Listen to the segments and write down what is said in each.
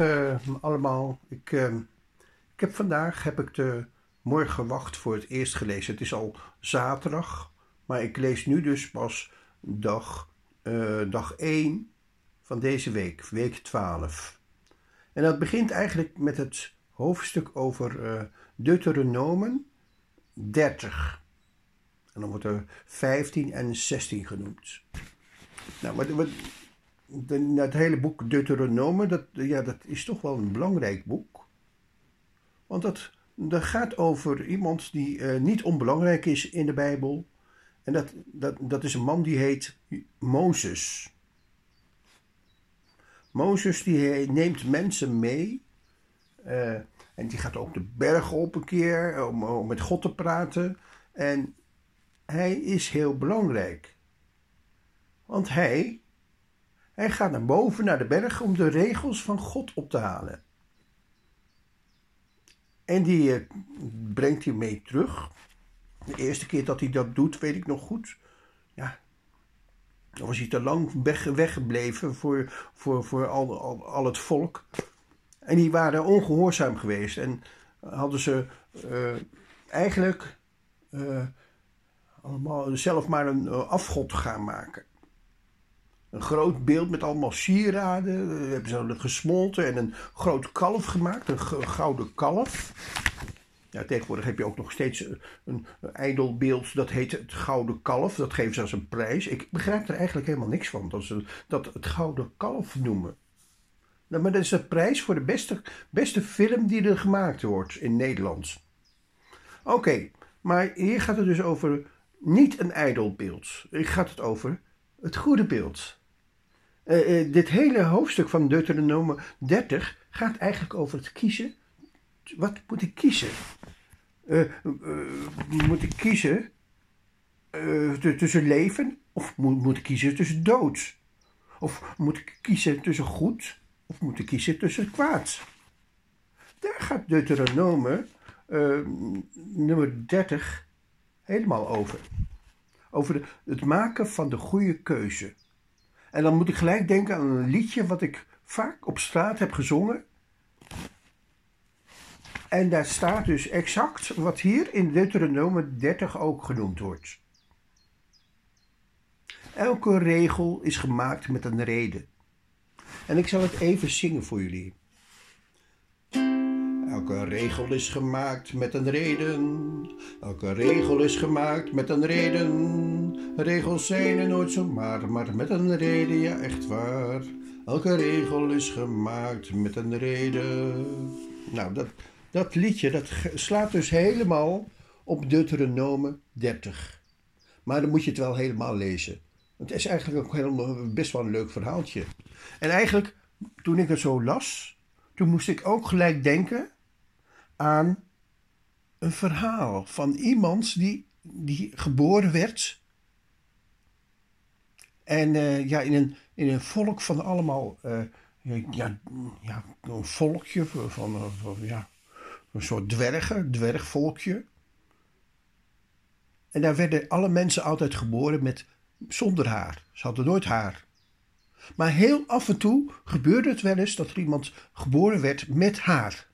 uh, allemaal. Ik, uh, ik heb vandaag heb ik de Morgen Wacht voor het eerst gelezen. Het is al zaterdag, maar ik lees nu dus pas dag, uh, dag 1 van deze week, week 12. En dat begint eigenlijk met het hoofdstuk over Deuteronomen 30. En dan wordt er 15 en 16 genoemd. Nou, wat, wat, het hele boek Deuteronomen, dat, ja, dat is toch wel een belangrijk boek. Want dat, dat gaat over iemand die uh, niet onbelangrijk is in de Bijbel. En dat, dat, dat is een man die heet Mozes. Mozes die neemt mensen mee. Uh, en die gaat ook de bergen op een keer om, om met God te praten. En hij is heel belangrijk. Want hij hij gaat naar boven, naar de berg, om de regels van God op te halen. En die uh, brengt hij mee terug. De eerste keer dat hij dat doet, weet ik nog goed. Ja, dan was hij te lang weg, weggebleven voor, voor, voor al, al, het volk. En die waren ongehoorzaam geweest. En hadden ze uh, eigenlijk uh, allemaal zelf maar een afgod gaan maken. Een groot beeld met allemaal sieraden. We hebben ze gesmolten en een groot kalf gemaakt. Een gouden kalf. Ja, tegenwoordig heb je ook nog steeds een, ijdelbeeld dat heet het Gouden Kalf. Dat geven ze als een prijs. Ik begrijp er eigenlijk helemaal niks van dat ze dat het Gouden Kalf noemen. Nou, maar dat is de prijs voor de beste, beste film die er gemaakt wordt in Nederland. Oké, maar hier gaat het dus over niet een ijdelbeeld. Hier gaat het over het goede beeld. Uh, uh, dit hele hoofdstuk van Deuteronomie 30 gaat eigenlijk over het kiezen. Wat moet ik kiezen? Uh, moet ik kiezen tussen leven of moet, moet ik kiezen tussen dood? Of moet ik kiezen tussen goed of moet ik kiezen tussen kwaad? Daar gaat Deuteronomie nummer 30 helemaal over. Over de, het maken van de goede keuze. En dan moet ik gelijk denken aan een liedje wat ik vaak op straat heb gezongen. En daar staat dus exact wat hier in Deuteronomie 30 ook genoemd wordt. Elke regel is gemaakt met een reden. En ik zal het even zingen voor jullie. Elke regel is gemaakt met een reden. Elke regel is gemaakt met een reden. Regels zijn er nooit zomaar, maar met een reden, ja echt waar. Elke regel is gemaakt met een reden. Nou, dat, dat liedje dat slaat dus helemaal op Deuteronome 30. Maar dan moet je het wel helemaal lezen. Het is eigenlijk ook best wel een leuk verhaaltje. En eigenlijk, toen ik het zo las, toen moest ik ook gelijk denken aan een verhaal van iemand die, die geboren werd. En uh, ja, in een, in een volk van allemaal, uh, ja, ja, een volkje van, van, ja, een soort dwergen, dwergvolkje. En daar werden alle mensen altijd geboren met, zonder haar. Ze hadden nooit haar. Maar heel af en toe gebeurde het wel eens dat er iemand geboren werd met haar.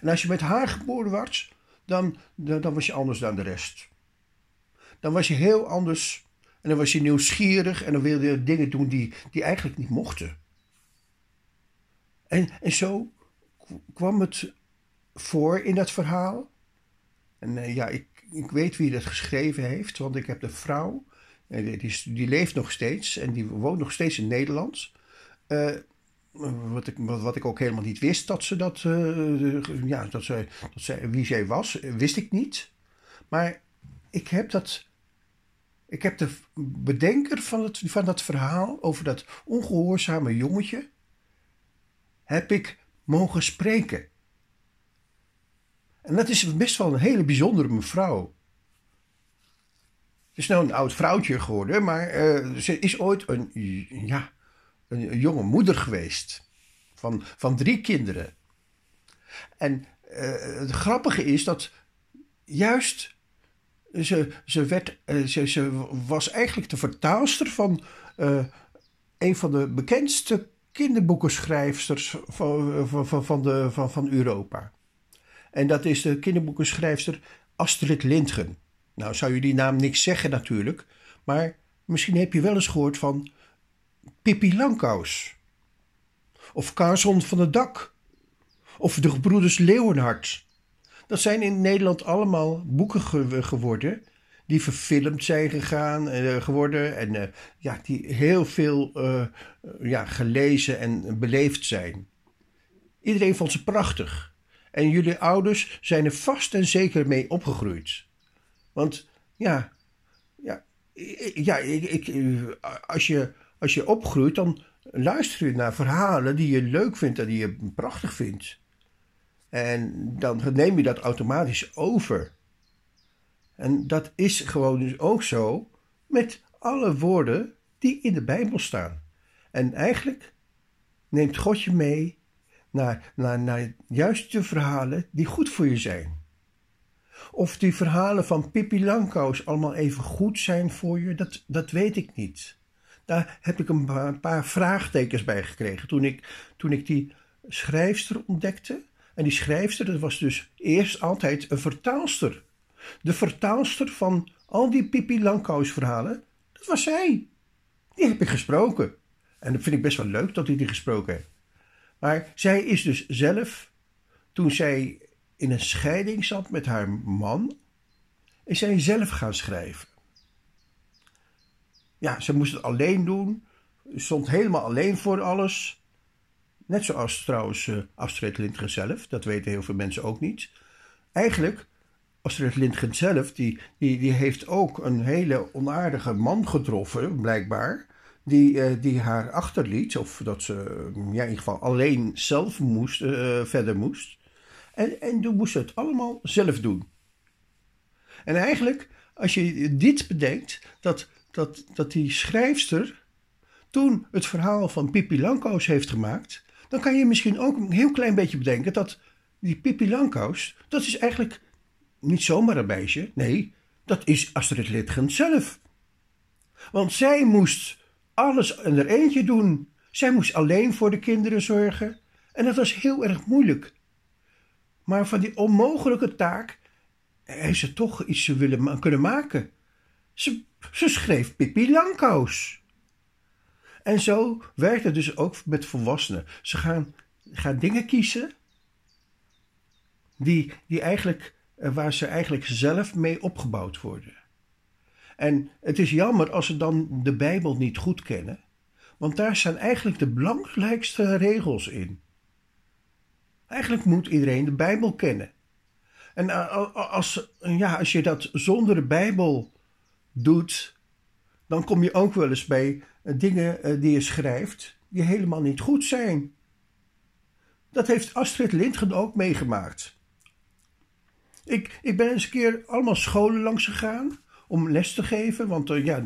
En als je met haar geboren was, dan, dan, was je anders dan de rest. Dan was je heel anders en dan was je nieuwsgierig en dan wilde je dingen doen die, die eigenlijk niet mochten. En, en zo kwam het voor in dat verhaal. En uh, ja, ik, ik weet wie dat geschreven heeft, want ik heb de vrouw, uh, die, die, leeft nog steeds en die woont nog steeds in Nederland. Uh, wat ik, wat ik ook helemaal niet wist dat ze dat, ja, dat ze, dat ze, wie zij was, wist ik niet. Maar ik heb dat, ik heb de bedenker van, het, van dat verhaal over dat ongehoorzame jongetje, heb ik mogen spreken. En dat is best wel een hele bijzondere mevrouw. Het is nou een oud vrouwtje geworden, maar uh, ze is ooit een, ja, een, jonge moeder geweest. Van, van drie kinderen. En uh, het grappige is dat juist ze, ze, uh, ze, ze was eigenlijk de vertaalster van uh, een van de bekendste kinderboekenschrijfsters van, van, van, de, van, van Europa. En dat is de kinderboekenschrijfster Astrid Lindgren. Nou zou je die naam niks zeggen natuurlijk, maar misschien heb je wel eens gehoord van Pippi Langkous. Of Carson van het Dak. Of de gebroeders Leeuwenhard. Dat zijn in Nederland allemaal boeken geworden die verfilmd zijn gegaan, uh, geworden en uh, ja, die heel veel uh, ja, gelezen en beleefd zijn. Iedereen vond ze prachtig. En jullie ouders zijn er vast en zeker mee opgegroeid. Want ja, ja, ja ik, ik, als, je, als je opgroeit, dan luister je naar verhalen die je leuk vindt en die je prachtig vindt. En dan neem je dat automatisch over. En dat is gewoon dus ook zo met alle woorden die in de Bijbel staan. En eigenlijk neemt God je mee naar, naar, naar juist de verhalen die goed voor je zijn. Of die verhalen van Pippi Langkous allemaal even goed zijn voor je, dat, dat weet ik niet. Daar heb ik een paar, een paar vraagtekens bij gekregen toen ik, toen ik die schrijfster ontdekte. En die schrijfster, dat was dus eerst altijd een vertaalster de vertaalster van al die Pippi Langkous verhalen, dat was zij. Die heb ik gesproken. En dat vind ik best wel leuk dat hij die gesproken heeft. Maar zij is dus zelf, toen zij in een scheiding zat met haar man, is zij zelf gaan schrijven. Ja, ze moest het alleen doen, stond helemaal alleen voor alles. Net zoals trouwens uh, Astrid Lindgren zelf, dat weten heel veel mensen ook niet. Eigenlijk Astrid Lindgren zelf, die, die, die heeft ook een hele onaardige man getroffen, blijkbaar. Die, uh, die haar achterliet, of dat ze ja, in ieder geval alleen zelf moest, uh, verder moest. En, en toen moest ze het allemaal zelf doen. En eigenlijk, als je dit bedenkt, dat, dat, dat die schrijfster toen het verhaal van Pippi Langkous heeft gemaakt, dan kan je misschien ook een heel klein beetje bedenken dat die Pippi Langkous, dat is eigenlijk niet zomaar een meisje, nee, dat is Astrid Lindgren zelf. Want zij moest alles in haar eentje doen. Zij moest alleen voor de kinderen zorgen. En dat was heel erg moeilijk. Maar van die onmogelijke taak heeft ze toch iets willen kunnen maken. Ze, ze schreef Pippi Langkous. En zo werkt het dus ook met volwassenen. Ze gaan, gaan dingen kiezen die, die eigenlijk eh, waar ze eigenlijk zelf mee opgebouwd worden. En het is jammer als ze dan de Bijbel niet goed kennen, want daar staan eigenlijk de belangrijkste regels in. Eigenlijk moet iedereen de Bijbel kennen. En eh, als, ja, als je dat zonder de Bijbel doet, dan kom je ook wel eens bij eh, dingen die je schrijft die helemaal niet goed zijn. Dat heeft Astrid Lindgren ook meegemaakt. Ik, ik ben eens een keer allemaal scholen langs gegaan om les te geven. Want uh, ja,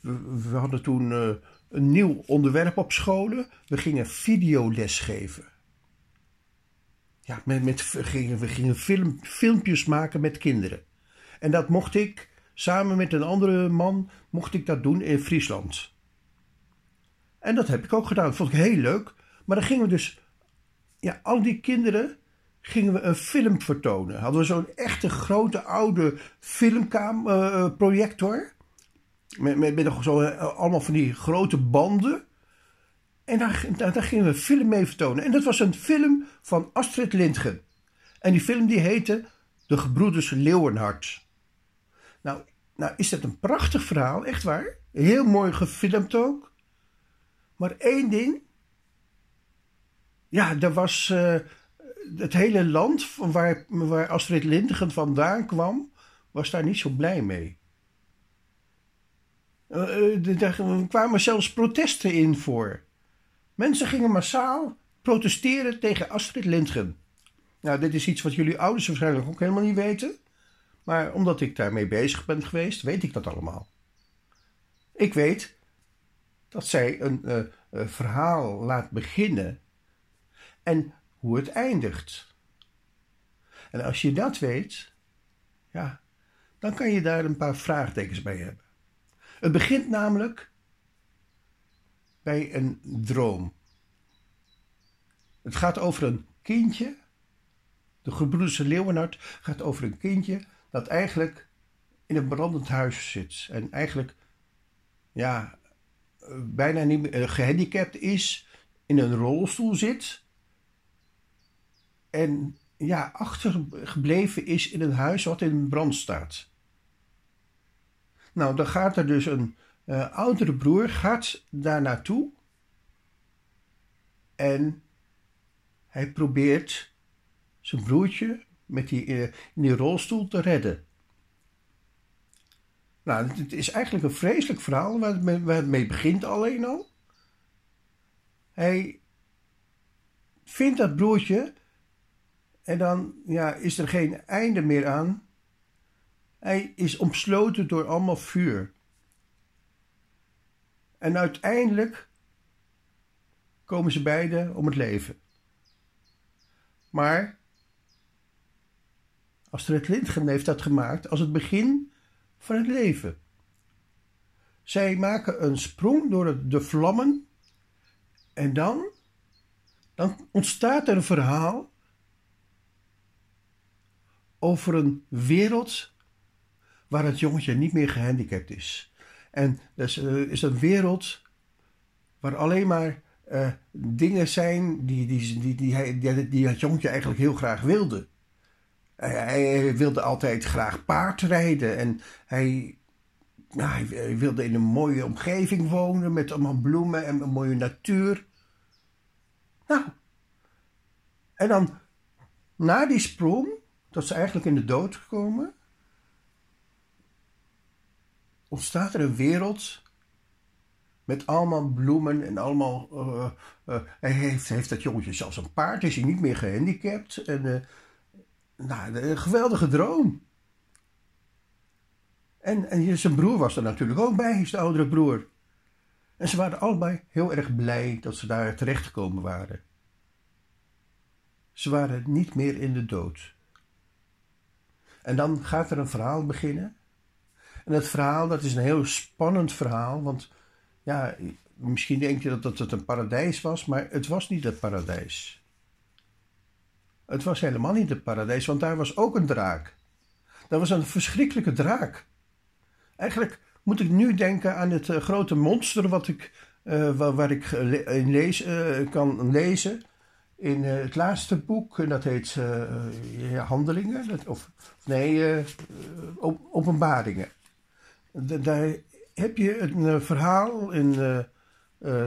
we, hadden toen een nieuw onderwerp op scholen. We gingen videoles geven. Ja, met, met, we gingen, we gingen film, filmpjes maken met kinderen. En dat mocht ik, samen met een andere man, mocht ik dat doen in Friesland. En dat heb ik ook gedaan. Dat vond ik heel leuk. Maar dan gingen we dus, ja, al die kinderen gingen we een film vertonen. Hadden we zo'n echte grote oude filmprojector. Uh, met, met, met zo, uh, allemaal van die grote banden. En daar, daar, gingen we een film mee vertonen. En dat was een film van Astrid Lindgren. En die film die heette De Gebroeders Leeuwenhard. Nou, nou is dat een prachtig verhaal, echt waar. Heel mooi gefilmd ook. Maar één ding. Ja, er was... Uh, het hele land van waar, waar Astrid Lindgren vandaan kwam, was daar niet zo blij mee. Uh, er kwamen zelfs protesten in voor. Mensen gingen massaal protesteren tegen Astrid Lindgren. Nou, dit is iets wat jullie ouders waarschijnlijk ook helemaal niet weten. Maar omdat ik daarmee bezig ben geweest, weet ik dat allemaal. Ik weet dat zij een uh, uh, verhaal laat beginnen. En hoe het eindigt. En als je dat weet, ja, dan kan je daar een paar vraagtekens bij hebben. Het begint namelijk bij een droom. Het gaat over een kindje. De gebroeders Leeuwenhard gaat over een kindje dat eigenlijk in een brandend huis zit. En eigenlijk, ja, bijna niet meer gehandicapt is, in een rolstoel zit. En ja, achtergebleven is in een huis wat in brand staat. Nou, dan gaat er dus een uh, oudere broer gaat daar naartoe. En hij probeert zijn broertje met die, uh, in die rolstoel te redden. Nou, het is eigenlijk een vreselijk verhaal waar het, mee, waar het mee begint alleen al. Hij vindt dat broertje en dan ja, is er geen einde meer aan. Hij is omsloten door allemaal vuur. En uiteindelijk komen ze beiden om het leven. Maar Astrid Lindgren heeft dat gemaakt als het begin van het leven. Zij maken een sprong door de vlammen en dan, dan ontstaat er een verhaal over een wereld waar het jongetje niet meer gehandicapt is. En dus uh, is een wereld waar alleen maar uh, dingen zijn die, die, die, die, die het jongetje eigenlijk heel graag wilde. Hij wilde altijd graag paardrijden en hij, nou, hij wilde in een mooie omgeving wonen met allemaal bloemen en een mooie natuur. Nou, en dan na die sprong, dat ze eigenlijk in de dood gekomen, ontstaat er een wereld met allemaal bloemen en allemaal. Uh, uh, hij heeft, heeft dat jongetje zelfs een paard, is hij niet meer gehandicapt. En, uh, nou, een geweldige droom. En, en zijn broer was er natuurlijk ook bij, zijn oudere broer. En ze waren allebei heel erg blij dat ze daar terechtgekomen waren. Ze waren niet meer in de dood. En dan gaat er een verhaal beginnen en het verhaal, dat is een heel spannend verhaal. Want ja, misschien denk je dat, dat het een paradijs was, maar het was niet het paradijs. Het was helemaal niet het paradijs, want daar was ook een draak. Dat was een verschrikkelijke draak. Eigenlijk moet ik nu denken aan het uh, grote monster wat ik, uh, waar, ik in lees, uh, kan lezen. In het laatste boek, en dat heet Handelingen, of nee, Openbaringen daar heb je een eh, verhaal in uh,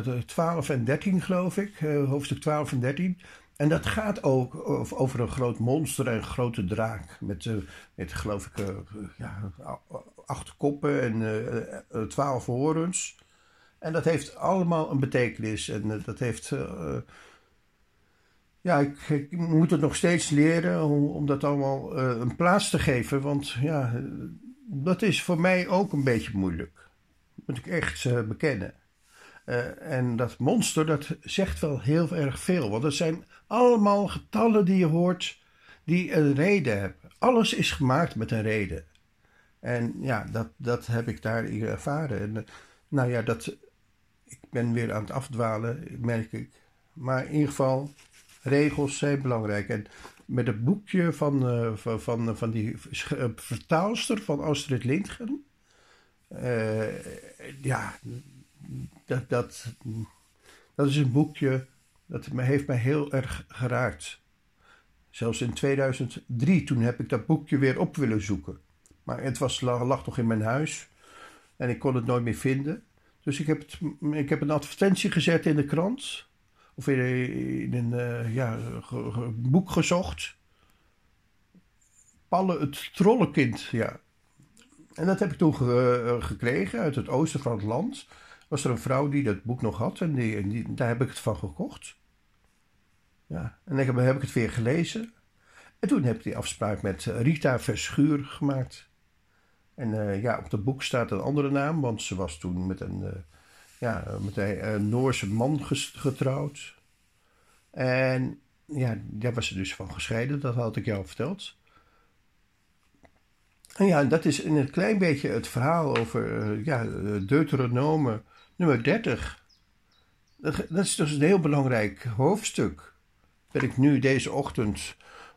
uh, 12 en 13, geloof ik, hoofdstuk 12 en 13. En dat gaat ook over een groot monster en een grote draak. Met, uh, met geloof ik, ja, acht koppen en twaalf horens. En dat heeft allemaal een betekenis. En dat heeft. ja, ik, ik, moet het nog steeds leren om, om dat allemaal een plaats te geven. Want ja dat is voor mij ook een beetje moeilijk. Moet ik echt uh, bekennen. Uh, en dat monster, dat zegt wel heel erg veel. Want het zijn allemaal getallen die je hoort die een reden hebben. Alles is gemaakt met een reden. En ja, dat, dat heb ik daar ervaren. En, uh, nou ja, dat, ik ben weer aan het afdwalen, merk ik. Maar in ieder geval, regels zijn belangrijk. En met het boekje van, uh, van, van, van, die eh, vertaalster van Astrid Lindgren. Ja, dat, dat, dat is een boekje dat heeft mij heel erg geraakt. Zelfs in 2003, toen heb ik dat boekje weer op willen zoeken. Maar het was, lag nog in mijn huis en ik kon het nooit meer vinden. Dus ik heb, het, ik heb een advertentie gezet in de krant of in, een uh, ja, boek gezocht. Palle het trollenkind, ja. En dat heb ik toen ge, gekregen uit het oosten van het land. Was er een vrouw die dat boek nog had en, die, daar heb ik het van gekocht. Ja, en dan heb, heb ik het weer gelezen. En toen heb ik die afspraak met Rita Verschuur gemaakt. En uh, ja, op het boek staat een andere naam, want ze was toen met een... Uh, ja, met een Noorse man getrouwd. En ja, daar was ze dus van gescheiden, dat had ik jou verteld. En ja, dat is in een klein beetje het verhaal over uh, ja, nummer 30. Dat, is dus een heel belangrijk hoofdstuk. ben ik nu deze ochtend,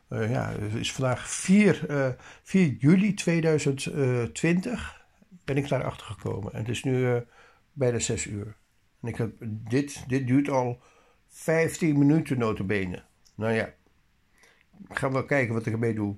uh, ja, is vandaag 4, uh, 4 juli 2020, ben ik daarachter gekomen. En het is nu uh, bijna 6 uur. En ik heb, dit, dit duurt al 15 minuten notabene. Nou ja, ik ga wel kijken wat ik ermee doe.